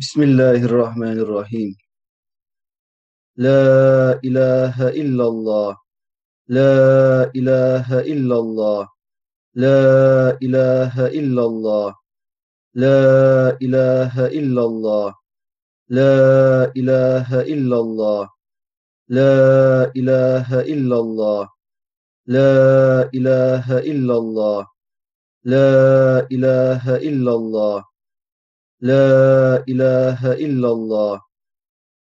بسم الله الرحمن الرحيم لا إله إلا الله لا إله إلا الله لا إله إلا الله لا إله إلا الله لا إله إلا الله لا إله إلا الله لا إله إلا الله لا إله إلا الله لا إله إلا الله.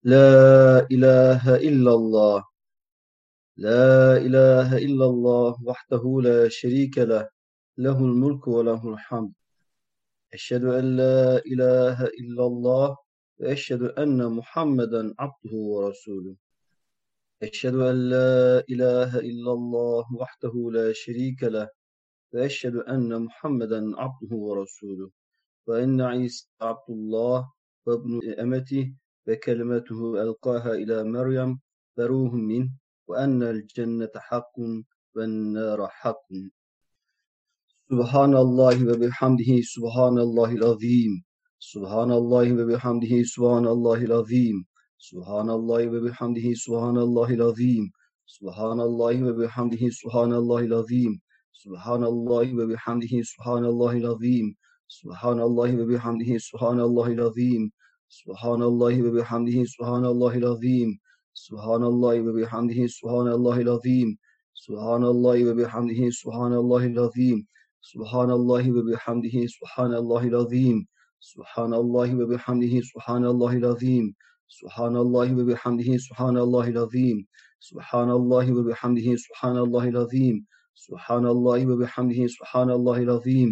لا إله إلا الله. لا إله إلا الله وحده لا شريك له. له الملك وله الحمد. أشهد أن لا إله إلا الله وأشهد أن محمدا عبده ورسوله. أشهد أن لا إله إلا الله وحده لا شريك له. وأشهد أن محمدا عبده ورسوله. وإن عيسى عبد الله وابن أمته وكلمته ألقاها إلى مريم وروح منه وأن الجنة حق والنار حق. سبحان الله وبحمده سبحان الله العظيم. سبحان الله وبحمده سبحان الله العظيم. سبحان الله وبحمده سبحان الله العظيم. سبحان الله وبحمده سبحان الله العظيم. سبحان الله وبحمده سبحان الله العظيم. سبحان الله وبحمده سبحان الله العظيم سبحان الله وبحمده سبحان الله العظيم سبحان الله وبحمده سبحان الله العظيم سبحان الله وبحمده سبحان الله العظيم سبحان الله وبحمده سبحان الله العظيم سبحان الله وبحمده سبحان الله العظيم سبحان الله وبحمده سبحان الله العظيم سبحان الله وبحمده سبحان الله العظيم سبحان الله وبحمده سبحان الله العظيم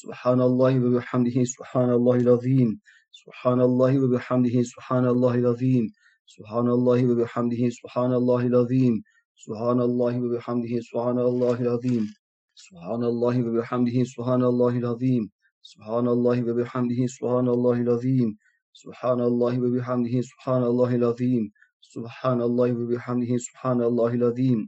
سبحان الله وبحمده سبحان الله العظيم. سبحان الله وبحمده سبحان الله العظيم. سبحان الله وبحمده سبحان الله العظيم. سبحان الله وبحمده سبحان الله العظيم. سبحان الله وبحمده سبحان الله العظيم. سبحان الله وبحمده سبحان الله العظيم. سبحان الله وبحمده سبحان الله العظيم. سبحان الله وبحمده سبحان الله العظيم.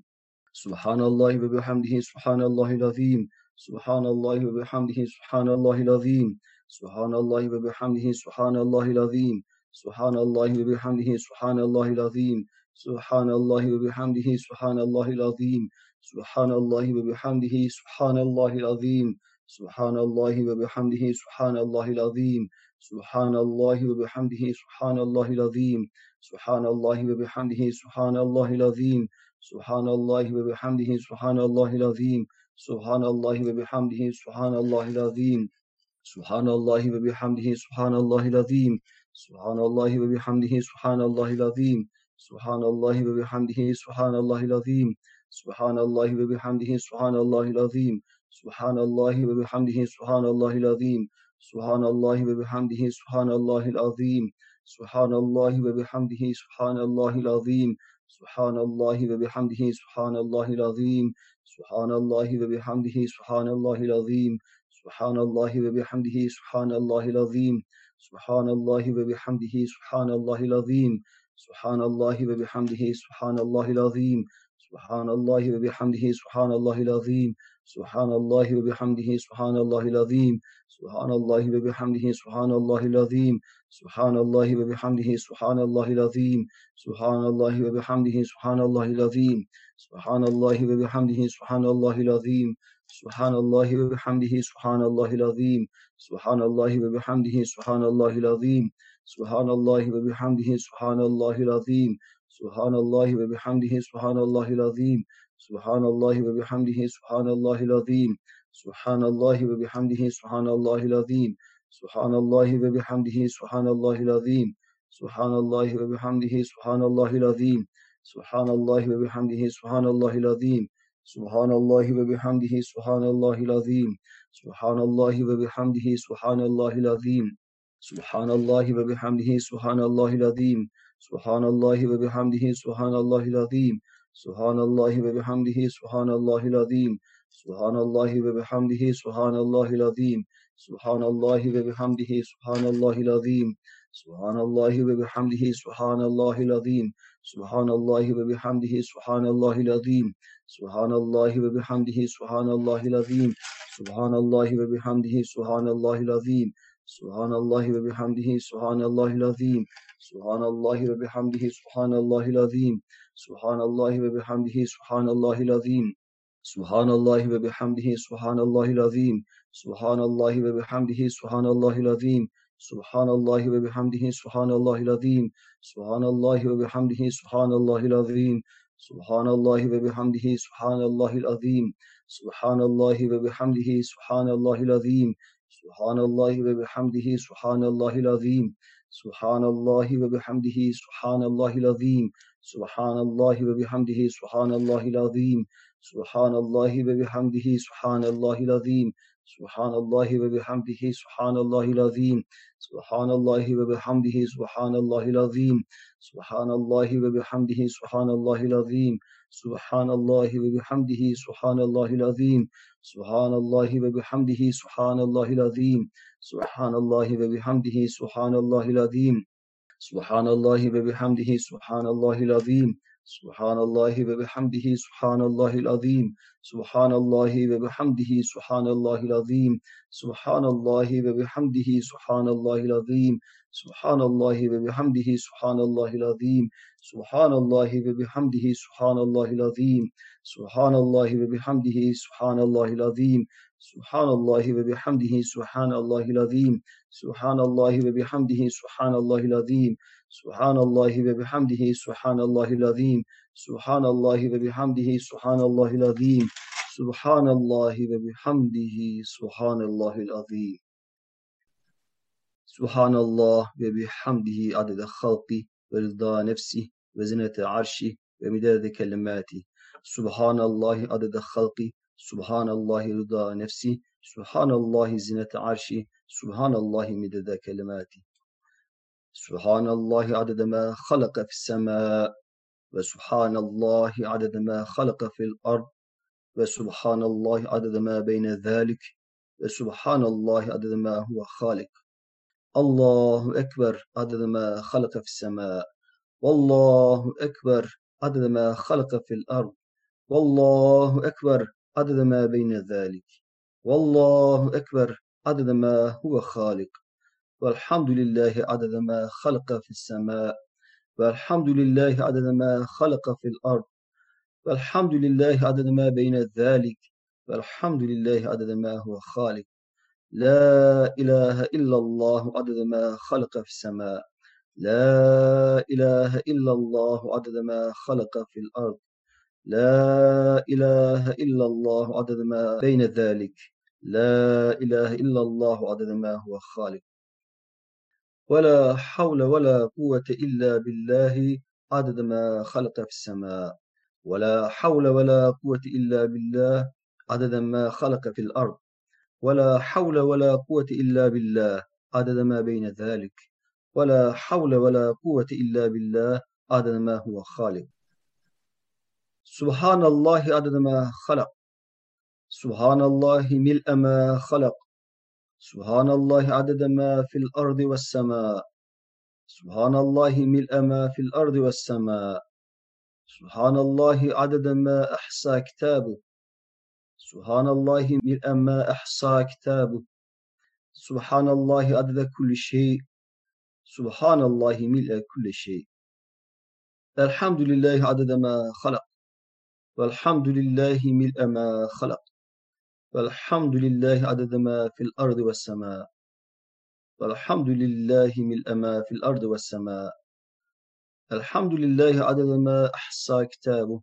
سبحان الله وبحمده سبحان الله العظيم. سبحان الله وبحمده سبحان الله العظيم سبحان الله وبحمده سبحان الله العظيم سبحان الله وبحمده سبحان الله العظيم سبحان الله وبحمده سبحان الله العظيم سبحان الله وبحمده سبحان الله العظيم سبحان الله وبحمده سبحان الله العظيم سبحان الله وبحمده سبحان الله العظيم سبحان الله وبحمده سبحان الله العظيم سبحان الله وبحمده سبحان الله العظيم Subhanallahi ve bihamdihi subhanallahil azim. Subhanallahi ve bihamdihi subhanallahil azim. Subhanallahi ve bihamdihi subhanallahil azim. Subhanallahi ve bihamdihi subhanallahil azim. Subhanallahi ve bihamdihi subhanallahil azim. Subhanallahi ve bihamdihi subhanallahil azim. Subhanallahi ve bihamdihi subhanallahil azim. Subhanallahi ve bihamdihi subhanallahil azim. Subhanallahi ve bihamdihi subhanallahil azim. سبحان الله وبحمده سبحان الله العظيم. سبحان الله وبحمده سبحان الله العظيم. سبحان الله وبحمده سبحان الله العظيم. سبحان الله وبحمده سبحان الله العظيم. سبحان الله وبحمده سبحان الله العظيم. سبحان الله وبحمده سبحان الله العظيم. سبحان الله وبحمده سبحان الله العظيم. سبحان الله وبحمده سبحان الله العظيم. سبحان الله وبحمده سبحان الله العظيم. سبحان الله وبحمده سبحان الله العظيم. سبحان الله وبحمده سبحان الله العظيم. سبحان الله وبحمده سبحان الله العظيم. سبحان الله وبحمده سبحان الله العظيم. سبحان الله وبحمده سبحان الله العظيم. سبحان الله وبحمده سبحان الله العظيم سبحان الله وبحمده سبحان الله العظيم سبحان الله وبحمده سبحان الله العظيم سبحان الله وبحمده سبحان الله العظيم سبحان الله وبحمده سبحان الله العظيم سبحان الله وبحمده سبحان الله العظيم سبحان الله وبحمده سبحان الله العظيم سبحان الله وبحمده سبحان الله العظيم سبحان الله وبحمده سبحان الله العظيم سبحان الله وبحمده سبحان الله العظيم سبحان الله وبحمده سبحان الله العظيم سبحان الله وبحمده سبحان الله العظيم سبحان الله وبحمده سبحان الله العظيم سبحان الله وبحمده سبحان الله العظيم سبحان الله وبحمده سبحان الله العظيم سبحان الله وبحمده سبحان الله العظيم Subhanallahi ve bihamdihi subhanallahil azim. Subhanallahi ve bihamdihi subhanallahil azim. Subhanallahi ve bihamdihi subhanallahil azim. Subhanallahi ve bihamdihi subhanallahil azim. Subhanallahi ve bihamdihi subhanallahil azim. Subhanallahi ve bihamdihi subhanallahil azim. Subhanallahi ve bihamdihi subhanallahil azim. Subhanallahi ve bihamdihi subhanallahil azim. Subhanallahi ve bihamdihi subhanallahil azim. سبحان الله وبحمده سبحان الله العظيم سبحان الله وبحمده سبحان الله العظيم سبحان الله وبحمده سبحان الله العظيم سبحان الله وبحمده سبحان الله العظيم سبحان الله وبحمده سبحان الله العظيم سبحان الله وبحمده سبحان الله العظيم سبحان الله وبحمده سبحان الله العظيم سبحان الله وبحمده سبحان الله العظيم. سبحان الله وبحمده سبحان الله العظيم. سبحان الله وبحمده سبحان الله العظيم. سبحان الله وبحمده سبحان الله العظيم. سبحان الله وبحمده سبحان الله العظيم. سبحان الله وبحمده سبحان الله العظيم. سبحان الله وبحمده سبحان الله العظيم. Subhanallahi ve bihamdihi subhanallahil azim. Subhanallahi ve bihamdihi subhanallahil azim. Subhanallahi ve bihamdihi subhanallahil azim. Subhanallahi ve bihamdihi subhanallahil azim. Subhanallahi ve bihamdihi subhanallahil azim. Subhanallahi ve bihamdihi subhanallahil azim. Subhanallahi ve bihamdihi subhanallahil azim. Subhanallahi ve bihamdihi subhanallahil azim. سبحان الله وبحمده عدد خلقي ورضا نفسي وزنة عرشي ومداد كلماتي. سبحان الله عدد خلقي سبحان الله رضا نفسي سبحان الله زنة عرشي سبحان الله مدد كلماتي. سبحان الله عدد ما خلق في السماء وسبحان الله عدد ما خلق في الأرض وسبحان الله عدد ما بين ذلك وسبحان الله عدد ما هو خالق. الله أكبر عدد ما خلق في السماء والله أكبر عدد ما خلق في الأرض والله أكبر عدد ما بين ذلك والله أكبر عدد ما هو خالق والحمد لله عدد ما خلق في السماء والحمد لله عدد ما خلق في الأرض والحمد لله عدد ما بين ذلك والحمد لله عدد ما هو خالق لا إله إلا الله عدد ما خلق في السماء. لا إله إلا الله عدد ما خلق في الأرض. لا إله إلا الله عدد ما بين ذلك. لا إله إلا الله عدد ما هو خالق. ولا حول ولا قوة إلا بالله عدد ما خلق في السماء. ولا حول ولا قوة إلا بالله عدد ما خلق في الأرض. ولا حول ولا قوة إلا بالله عدد ما بين ذلك. ولا حول ولا قوة إلا بالله عدد ما هو خالق. سبحان الله عدد ما خلق. سبحان الله ملء ما خلق. سبحان الله عدد ما في الأرض والسماء. سبحان الله ملء ما في الأرض والسماء. سبحان الله عدد ما أحصى كتابه. سبحان الله ملء ما أحصى كتابه سبحان الله عدد كل شيء سبحان الله ملء كل شيء الحمد لله عدد ما خلق والحمد لله ملء ما خلق والحمد لله عدد ما في الأرض والسماء والحمد لله ملء ما في الأرض والسماء الحمد لله عدد ما أحصى كتابه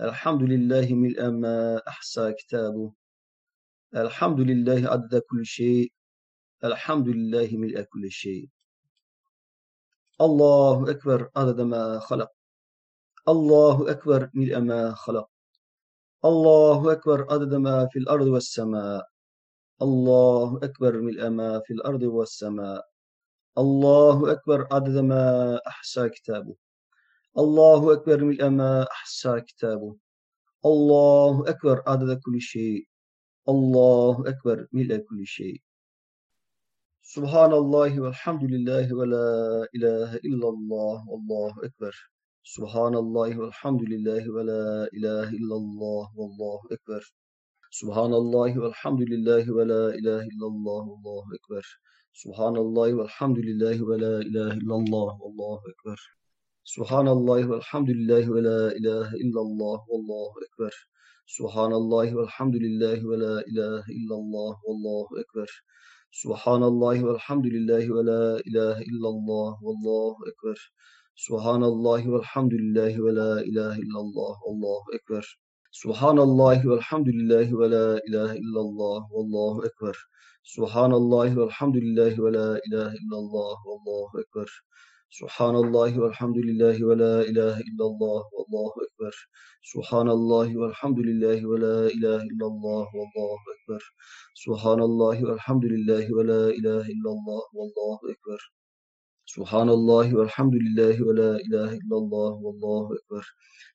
الحمد لله ملء ما أحصى كتابه. الحمد لله عدد كل شيء. الحمد لله ملء كل شيء. الله أكبر عدد ما خلق. الله أكبر ملء ما خلق. الله أكبر عدد ما في الأرض والسماء. الله أكبر ملء ما في الأرض والسماء. الله أكبر عدد ما أحصى كتابه. Allahu Ekber mil ema ahsa kitabu. Allahu Ekber adede kulli şey. Allahu Ekber mil kulli şey. Subhanallahi velhamdülillahi ve la ilahe illallah. Allahu Ekber. Subhanallahi velhamdülillahi ve la ilahe illallah. Allahu Ekber. Subhanallahi velhamdülillahi ve la ilahe illallah. Allahu Ekber. Subhanallahi velhamdülillahi ve la ilahe illallah. Allahu Ekber. Subhanallahi velhamdülillahi ve la ilahe illallah vallahu ekber. Subhanallahi velhamdülillahi ve la ilahe illallah vallahu ekber. Subhanallahi velhamdülillahi ve la ilahe illallah vallahu ekber. Subhanallahi velhamdülillahi ve la ilahe illallah vallahu ekber. Subhanallahi velhamdülillahi ve la ilahe illallah vallahu ekber. Subhanallahi velhamdülillahi ve la ilahe illallah vallahu ekber. Subhanallahi velhamdülillahi ve la ilahe illallah vallahu ekber. Subhanallahi velhamdülillahi ve la ilahe illallah vallahu ekber. Subhanallahi velhamdülillahi ve la ilahe illallah vallahu ekber. Subhanallahi velhamdülillahi ve la ilahe illallah vallahu ekber.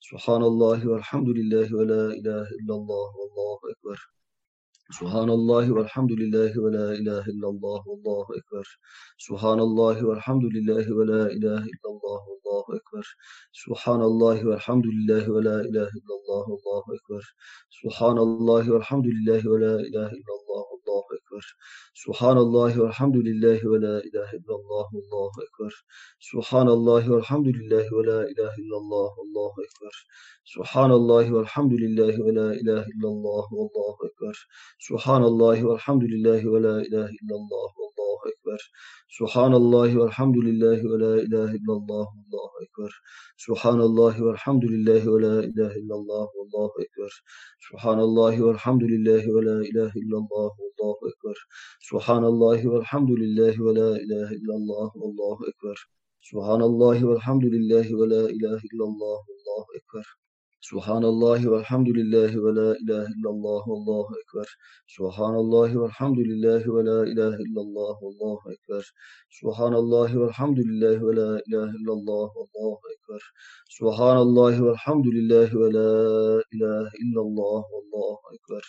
Subhanallahi velhamdülillahi ve la ilahe illallah vallahu ekber. Subhanallahi velhamdülillahi ve la ilahe illallah vallahu ekber. Subhanallahi velhamdülillahi ve la ilahe illallah vallahu ekber. Subhanallahi velhamdülillahi ve la ilahe illallah vallahu ekber. Subhanallahi velhamdülillahi ve la ilahe illallah vallahu ekber ekber. Subhanallahi velhamdülillahi ve la ilahe illallah Allahu ekber. Subhanallahi velhamdülillahi ve la ilahe illallah Allahu ekber. Subhanallahi velhamdülillahi ve la ilahe illallah Allahu ekber. Subhanallahi velhamdülillahi ve la ilahe illallah Allahu ekber. Subhanallahi velhamdülillahi ve la ilahe illallah Allahu ekber. Subhanallahi velhamdülillahi ve la ilahe illallah Allahu ekber. Subhanallahi velhamdülillahi ve la ilahe illallah Allahu ekber ekber. Subhanallahi velhamdülillahi ve la ilahe illallah Allahu ekber. Subhanallahi velhamdülillahi ve la ilahe illallah Allahu ekber. Subhanallahi velhamdülillahi ve la ilahe illallah vallahu ekber. Subhanallahi velhamdülillahi ve la ilahe illallah vallahu ekber. Subhanallahi velhamdülillahi ve la ilahe illallah vallahu ekber. Subhanallahi velhamdülillahi ve la ilahe illallah vallahu ekber.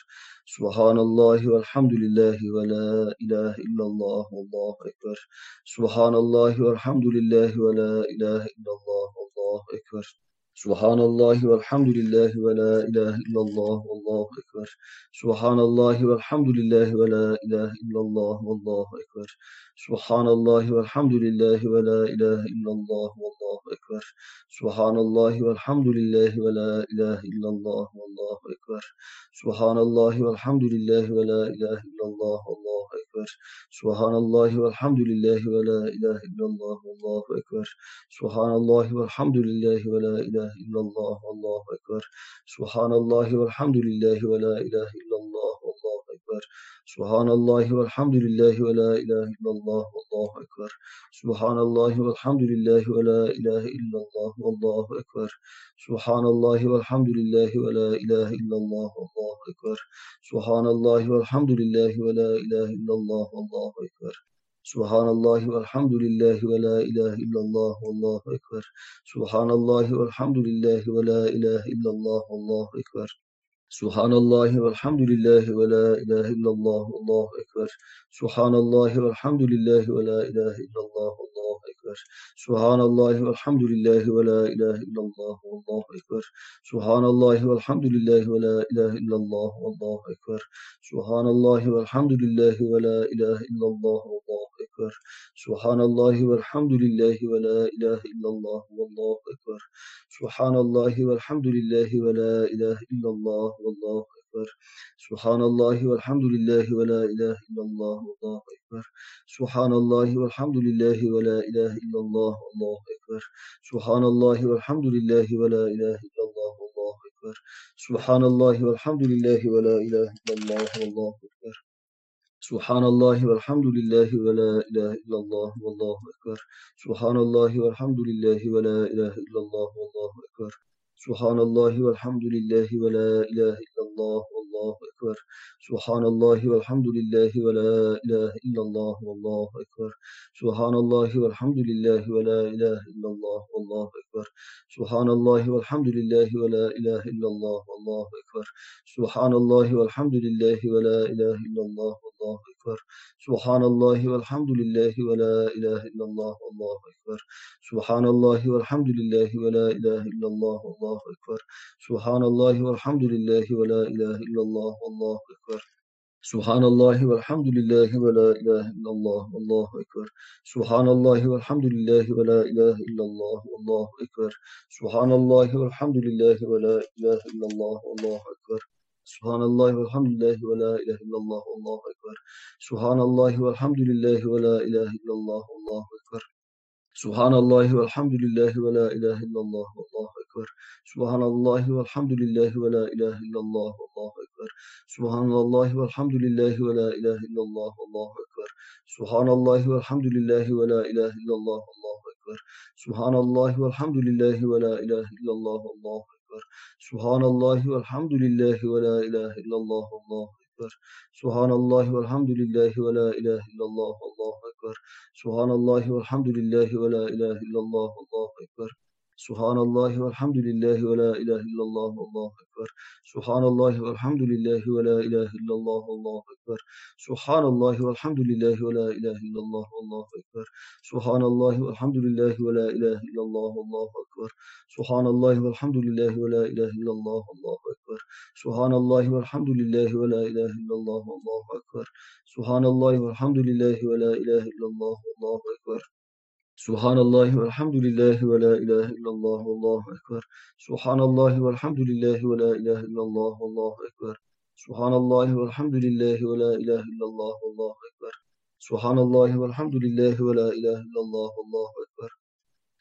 Subhanallahi velhamdülillahi ve la ilahe illallah vallahu ekber. Subhanallahi velhamdülillahi ve la ilahe illallah vallahu ekber. Subhanallahi velhamdülillahi ve la ilahe illallah vallahu ekber. Subhanallahi velhamdülillahi ve la ilahe illallah vallahu ekber. Subhanallahi velhamdülillahi ve la ilahe illallah vallahu Allahu Ekber. Subhanallahi velhamdülillahi ve la ilahe illallah Allahu Ekber. Subhanallahi velhamdülillahi ve la ilahe illallah Allahu Ekber. Subhanallahi velhamdülillahi ve la ilahe illallah Allahu Ekber. Subhanallahi velhamdülillahi ve la ilahe illallah Allahu Ekber. Subhanallahi velhamdülillahi ve la ilahe illallah ekber. Subhanallahi velhamdülillahi ve la ilahe illallah vallahu ekber. Subhanallahi velhamdülillahi ve la ilahe illallah vallahu ekber. Subhanallahi velhamdülillahi ve la ilahe illallah vallahu ekber. Subhanallahi velhamdülillahi ve la ilahe illallah vallahu ekber. Subhanallahi velhamdülillahi ve la ilahe illallah vallahu ekber. Subhanallahi velhamdülillahi ve la ilahe illallah vallahu ekber. Subhanallahi velhamdülillahi ve la ilahe illallah Allahu ekber. Subhanallahi velhamdülillahi ve la ilahe illallah Allahu ekber. Subhanallahi velhamdülillahi ve la ilahe illallah Allahu ekber. Subhanallahi velhamdülillahi ve la ilahe illallah Allahu ekber. Subhanallahi velhamdülillahi ve la ilahe illallah Allahu ekber. Subhanallahi velhamdülillahi ve la ilahe illallah Allahu ekber. Subhanallahi velhamdülillahi ve la ilahe illallah Allahu Ekber. Subhanallahi velhamdülillahi ve la ilahe illallah Allahu Ekber. Subhanallahi velhamdülillahi ve la ilahe illallah Allahu Ekber. Subhanallahi velhamdülillahi ve la ilahe illallah Allahu Ekber. Subhanallahi velhamdülillahi ve la ilahe illallah Allahu Ekber. Subhanallahi velhamdülillahi ve la ilahe illallah vallahu ekber. Subhanallahi velhamdülillahi ve la ilahe illallah vallahu ekber. Subhanallahi velhamdülillahi ve la ilahe illallah vallahu ekber. Subhanallahi velhamdülillahi ve la ilahe illallah vallahu ekber. Subhanallahi velhamdülillahi ve la ilahe illallah vallahu ekber. Subhanallahi velhamdülillahi ve la ilahe illallah vallahu ekber. Subhanallahi velhamdülillahi ve la ilahe illallah vallahu ekber ekber. Subhanallahi velhamdülillahi ve la ilahe illallah Allahu ekber. Subhanallahi velhamdülillahi ve la ilahe illallah Allahu ekber. Subhanallahi velhamdülillahi ve la ilahe illallah Allahu ekber. Subhanallahi velhamdülillahi ve la ilahe illallah Allahu ekber. Subhanallahi velhamdülillahi ve la ilahe illallah Allahu ekber. Subhanallahi velhamdülillahi ve la ilahe illallah Allahu ekber. Subhanallah ve elhamdülillahi ve la ilahe illallah Allahu ekber. Subhanallah ve elhamdülillahi ve la ilahe illallah Allahu ekber. Subhanallah ve elhamdülillah ve la ilahe illallah Allahu ekber. Subhanallah ve elhamdülillah ve la ilahe illallah Allahu ekber. Subhanallah ve elhamdülillah ve la ilahe illallah Allahu ekber. Subhanallah ve elhamdülillah ve la ilahe illallah Allahu ekber. Subhanallah ve elhamdülillah ve la ilahe illallah Allahu Ekber. Subhanallahi velhamdülillahi ve la ilahe illallah Allahu Ekber. Subhanallahi velhamdülillahi ve la ilahe illallah Allahu Ekber. Subhanallahi velhamdülillahi ve la ilahe illallah Allahu Ekber. Subhanallahi velhamdülillahi ve la ilahe illallah Allahu ekber. Subhanallahi velhamdülillahi ve la ilahe illallah Allahu ekber. Subhanallahi velhamdülillahi ve la ilahe illallah Allahu ekber. Subhanallahi velhamdülillahi ve la ilahe illallah Allahu ekber. Subhanallahi velhamdülillahi ve la ilahe illallah Allahu ekber. Subhanallahi velhamdülillahi ve la ilahe illallah Allahu ekber. Subhanallahi velhamdülillahi ve la ilahe illallah Allahu ekber. Subhanallahi velhamdülillahi ve la ilahe illallah vallahu ekber. Subhanallahi velhamdülillahi ve la ilahe illallah vallahu ekber. Subhanallahi velhamdülillahi ve la ilahe illallah vallahu ekber. Subhanallahi velhamdülillahi ve la ilahe illallah vallahu ekber.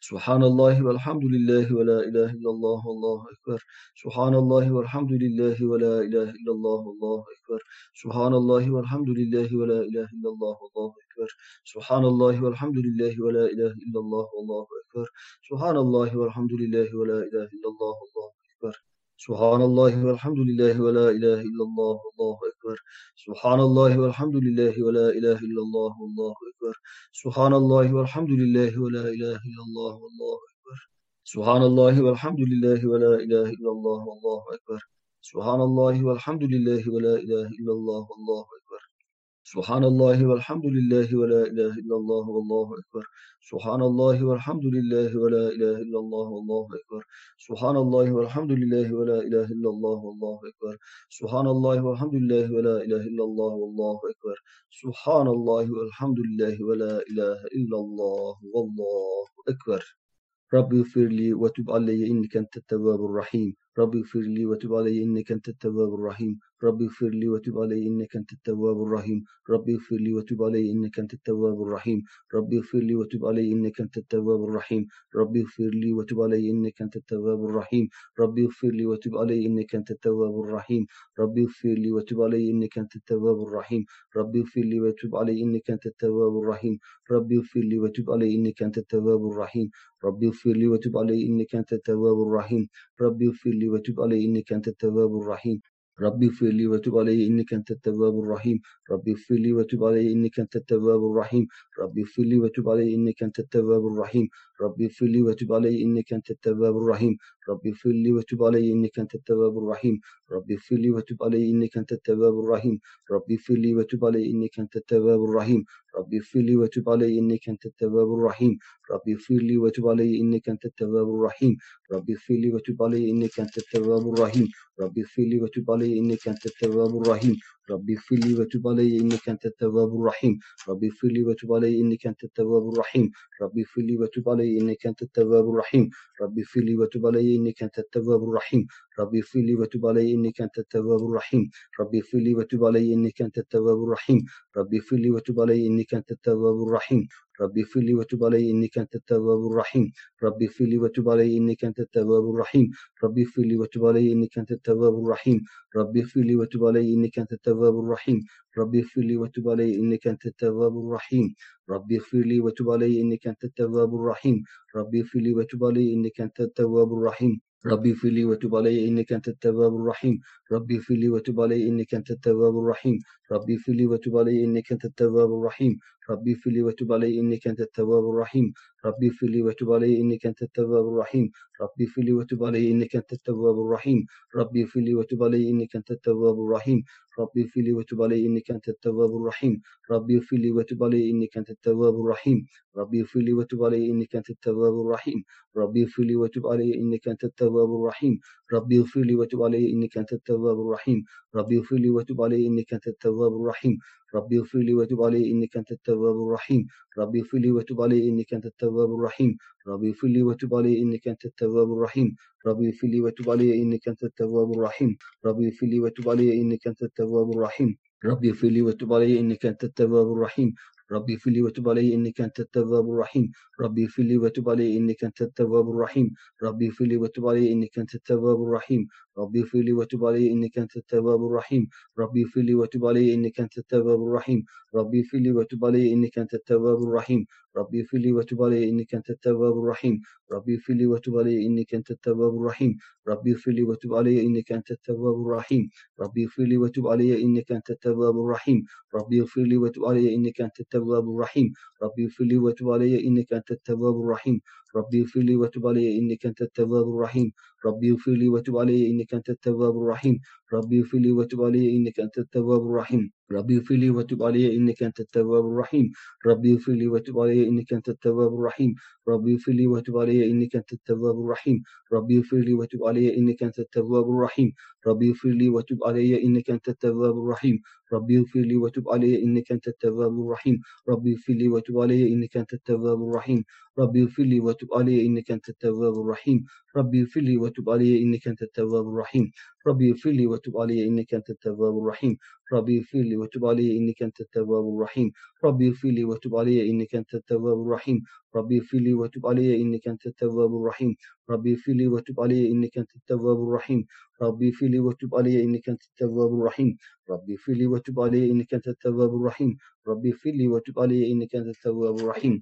Subhanallahi velhamdülillahi ve la ilahe illallah Allahu ekber. Subhanallahi velhamdülillahi ve la ilahe illallah Allahu ekber. Subhanallahi velhamdülillahi ve la ilahe illallah Allahu ekber. Subhanallahi velhamdülillahi ve la ilahe illallah Allahu ekber. Subhanallahi velhamdülillahi ve la ilahe illallah Allahu ekber. Subhanallahi velhamdülillahi ve la ilahe illallah Allahu ekber. Subhanallahi velhamdülillahi ve la ilahe illallah Allahu ekber. Subhanallahi velhamdülillahi ve la ilahe illallah Allahu ekber. Subhanallahi velhamdülillahi ve la ilahe illallah Allahu ekber. Subhanallahi velhamdülillahi ve la ilahe illallah Allahu ekber. Subhanallahi velhamdülillahi ve la ilahe illallah vallahu ekber. Subhanallahi velhamdülillahi ve la ilahe illallah vallahu ekber. Subhanallahi velhamdülillahi ve la ilahe illallah vallahu ekber. Subhanallahi velhamdülillahi ve la ilahe illallah vallahu ekber. Subhanallahi velhamdülillahi ve la ilahe illallah vallahu ekber. Rabbi firli ve tub aleyye innike entet tevvabur rahim. Rabbi firli ve tub aleyye innike entet tevvabur rahim. ربي اغفر لي وتب علي إنك أنت التواب الرحيم ربي اغفر لي وتب علي إنك أنت التواب الرحيم ربي اغفر لي وتب علي إنك أنت التواب الرحيم ربي اغفر لي وتب علي إنك أنت التواب الرحيم ربي اغفر لي وتب علي إنك أنت التواب الرحيم ربي اغفر لي وتب علي إنك أنت التواب الرحيم ربي اغفر لي وتب علي إنك أنت التواب الرحيم ربي اغفر لي وتب علي إنك أنت التواب الرحيم ربي اغفر لي وتب علي إنك أنت التواب الرحيم ربي اغفر لي وتب علي إنك أنت التواب الرحيم ربي اغفر لي وتب علي إنك أنت التواب الرحيم. ربي اغفر لي وتب علي إنك أنت التواب الرحيم. ربي اغفر لي وتب علي إنك أنت التواب الرحيم. ربي اغفر لي وتب علي إنك أنت التواب الرحيم. ربي اغفر لي وتب علي إنك أنت التواب الرحيم. ربي اغفر لي وتب علي إنك أنت التواب الرحيم. ربي اغفر لي وتب علي إنك أنت التواب الرحيم. ربي اغفر لي وتب علي إنك أنت التواب الرحيم. ربي اغفر لي وتب علي إنك أنت التواب الرحيم. ربي اغفر لي وتب علي إنك أنت التواب الرحيم. ربي اغفر لي وتب علي إنك أنت التواب الرحيم. ربي اغفر لي وتب علي إنك أنت التواب الرحيم. ربي اغفر لي وتب علي إنك أنت التواب الرحيم. ربي اغفر لي وتب علي إنك أنت التواب الرحيم. ربي اغفر لي وتب علي إنك أنت التواب الرحيم. ربي اغفر لي وتب علي إنك أنت التواب الرحيم ربي اغفر لي وتب علي إنك أنت التواب الرحيم ربي اغفر لي وتب علي إنك أنت التواب الرحيم ربي اغفر لي وتب علي إنك أنت التواب الرحيم ربي اغفر لي وتب علي إنك أنت التواب الرحيم ربي اغفر لي وتب علي إنك أنت التواب الرحيم ربي اغفر لي وتب علي إنك أنت التواب الرحيم ربي اغفر لي وتب علي إنك أنت التواب الرحيم ربي اغفر لي وتب علي إنك أنت التواب الرحيم ربي اغفر لي وتب علي إنك أنت التواب الرحيم ربي اغفر لي وتب علي إنك أنت التواب الرحيم. ربي اغفر لي وتب علي إنك أنت التواب الرحيم. ربي اغفر لي وتب علي إنك أنت التواب الرحيم. ربي اغفر لي وتب علي إنك أنت التواب الرحيم. ربي اغفر لي وتب علي إنك أنت التواب الرحيم. ربي اغفر لي وتب علي إنك أنت التواب الرحيم ربي اغفر لي وتب علي إنك أنت التواب الرحيم ربي اغفر لي وتب علي إنك أنت التواب الرحيم ربي اغفر لي وتب علي إنك أنت التواب الرحيم ربي اغفر لي وتب علي إنك أنت التواب الرحيم ربي اغفر لي وتب علي إنك أنت التواب الرحيم ربي اغفر لي وتب علي إنك أنت التواب الرحيم ربي اغفر لي وتب علي إنك أنت التواب الرحيم ربي اغفر لي وتب علي إنك أنت التواب الرحيم ربي اغفر لي وتب علي إنك أنت التواب الرحيم ربي اغفر لي وتب علي إنك أنت التواب الرحيم ربي اغفر لي وتب علي إنك أنت التواب الرحيم ربي اغفر لي وتب علي إنك أنت التواب الرحيم ربي اغفر لي وتب علي إنك أنت التواب الرحيم ربي اغفر لي وتب علي إنك أنت التواب الرحيم ربي اغفر لي وتب علي إنك أنت التواب الرحيم ربي اغفر لي وتب علي إنك أنت التواب الرحيم ربي اغفر لي وتب علي إنك أنت التواب الرحيم ربي اغفر لي وتب علي إنك أنت التواب الرحيم ربي اغفر لي وتب علي إنك أنت التواب الرحيم ربي اغفر لي وتب علي إنك أنت التواب الرحيم. ربي اغفر لي وتب علي إنك أنت التواب الرحيم. ربي اغفر لي وتب علي إنك أنت التواب الرحيم. ربي اغفر لي وتب علي إنك أنت التواب الرحيم. ربي اغفر لي وتب علي إنك أنت التواب الرحيم. ربي اغفر لي وتب علي إنك أنت التواب الرحيم. ربي اغفر لي وتب علي إنك أنت التواب الرحيم. ربي اغفر لي وتب علي إنك أنت التواب الرحيم. ربي اغفر لي وتب علي إنك أنت التواب الرحيم. ربي اغفر لي وتب علي إنك أنت التواب الرحيم. ربي اغفر لي وتب علي إنك أنت التواب الرحيم. ربي اغفر لي وتب علي إنك أنت التواب الرحيم. ربي اغفر لي وتب علي إنك أنت التواب الرحيم. ربي اغفر لي وتب علي إنك أنت التواب الرحيم. ربي اغفر لي وتب علي إنك أنت التواب الرحيم. ربي اغفر لي وتب علي إنك أنت التواب الرحيم. ربي اغفر لي وتب علي إنك أنت التواب الرحيم. ربي اغفر لي وتب علي إنك أنت التواب الرحيم. ربي اغفر لي وتب علي إنك أنت التواب الرحيم. ربي اغفر لي وتب علي إنك أنت التواب الرحيم. ربي اغفر لي وتب علي إنك أنت التواب الرحيم. ربي اغفر لي وتب علي إنك أنت التواب الرحيم. ربي اغفر لي وتب علي إنك أنت التواب الرحيم. ربي اغفر لي وتب علي إنك أنت التواب الرحيم. ربي اغفر لي وتب علي إنك أنت التواب الرحيم. ربي اغفر لي وتب علي إنك أنت التواب الرحيم.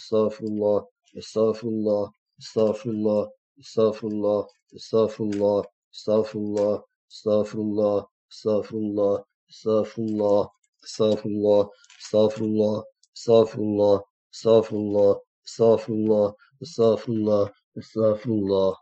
estağfurullah, estağfurullah, estağfurullah, estağfurullah, estağfurullah, estağfurullah, estağfurullah, estağfurullah, estağfurullah, estağfurullah, estağfurullah, estağfurullah, estağfurullah, estağfurullah, estağfurullah, estağfurullah.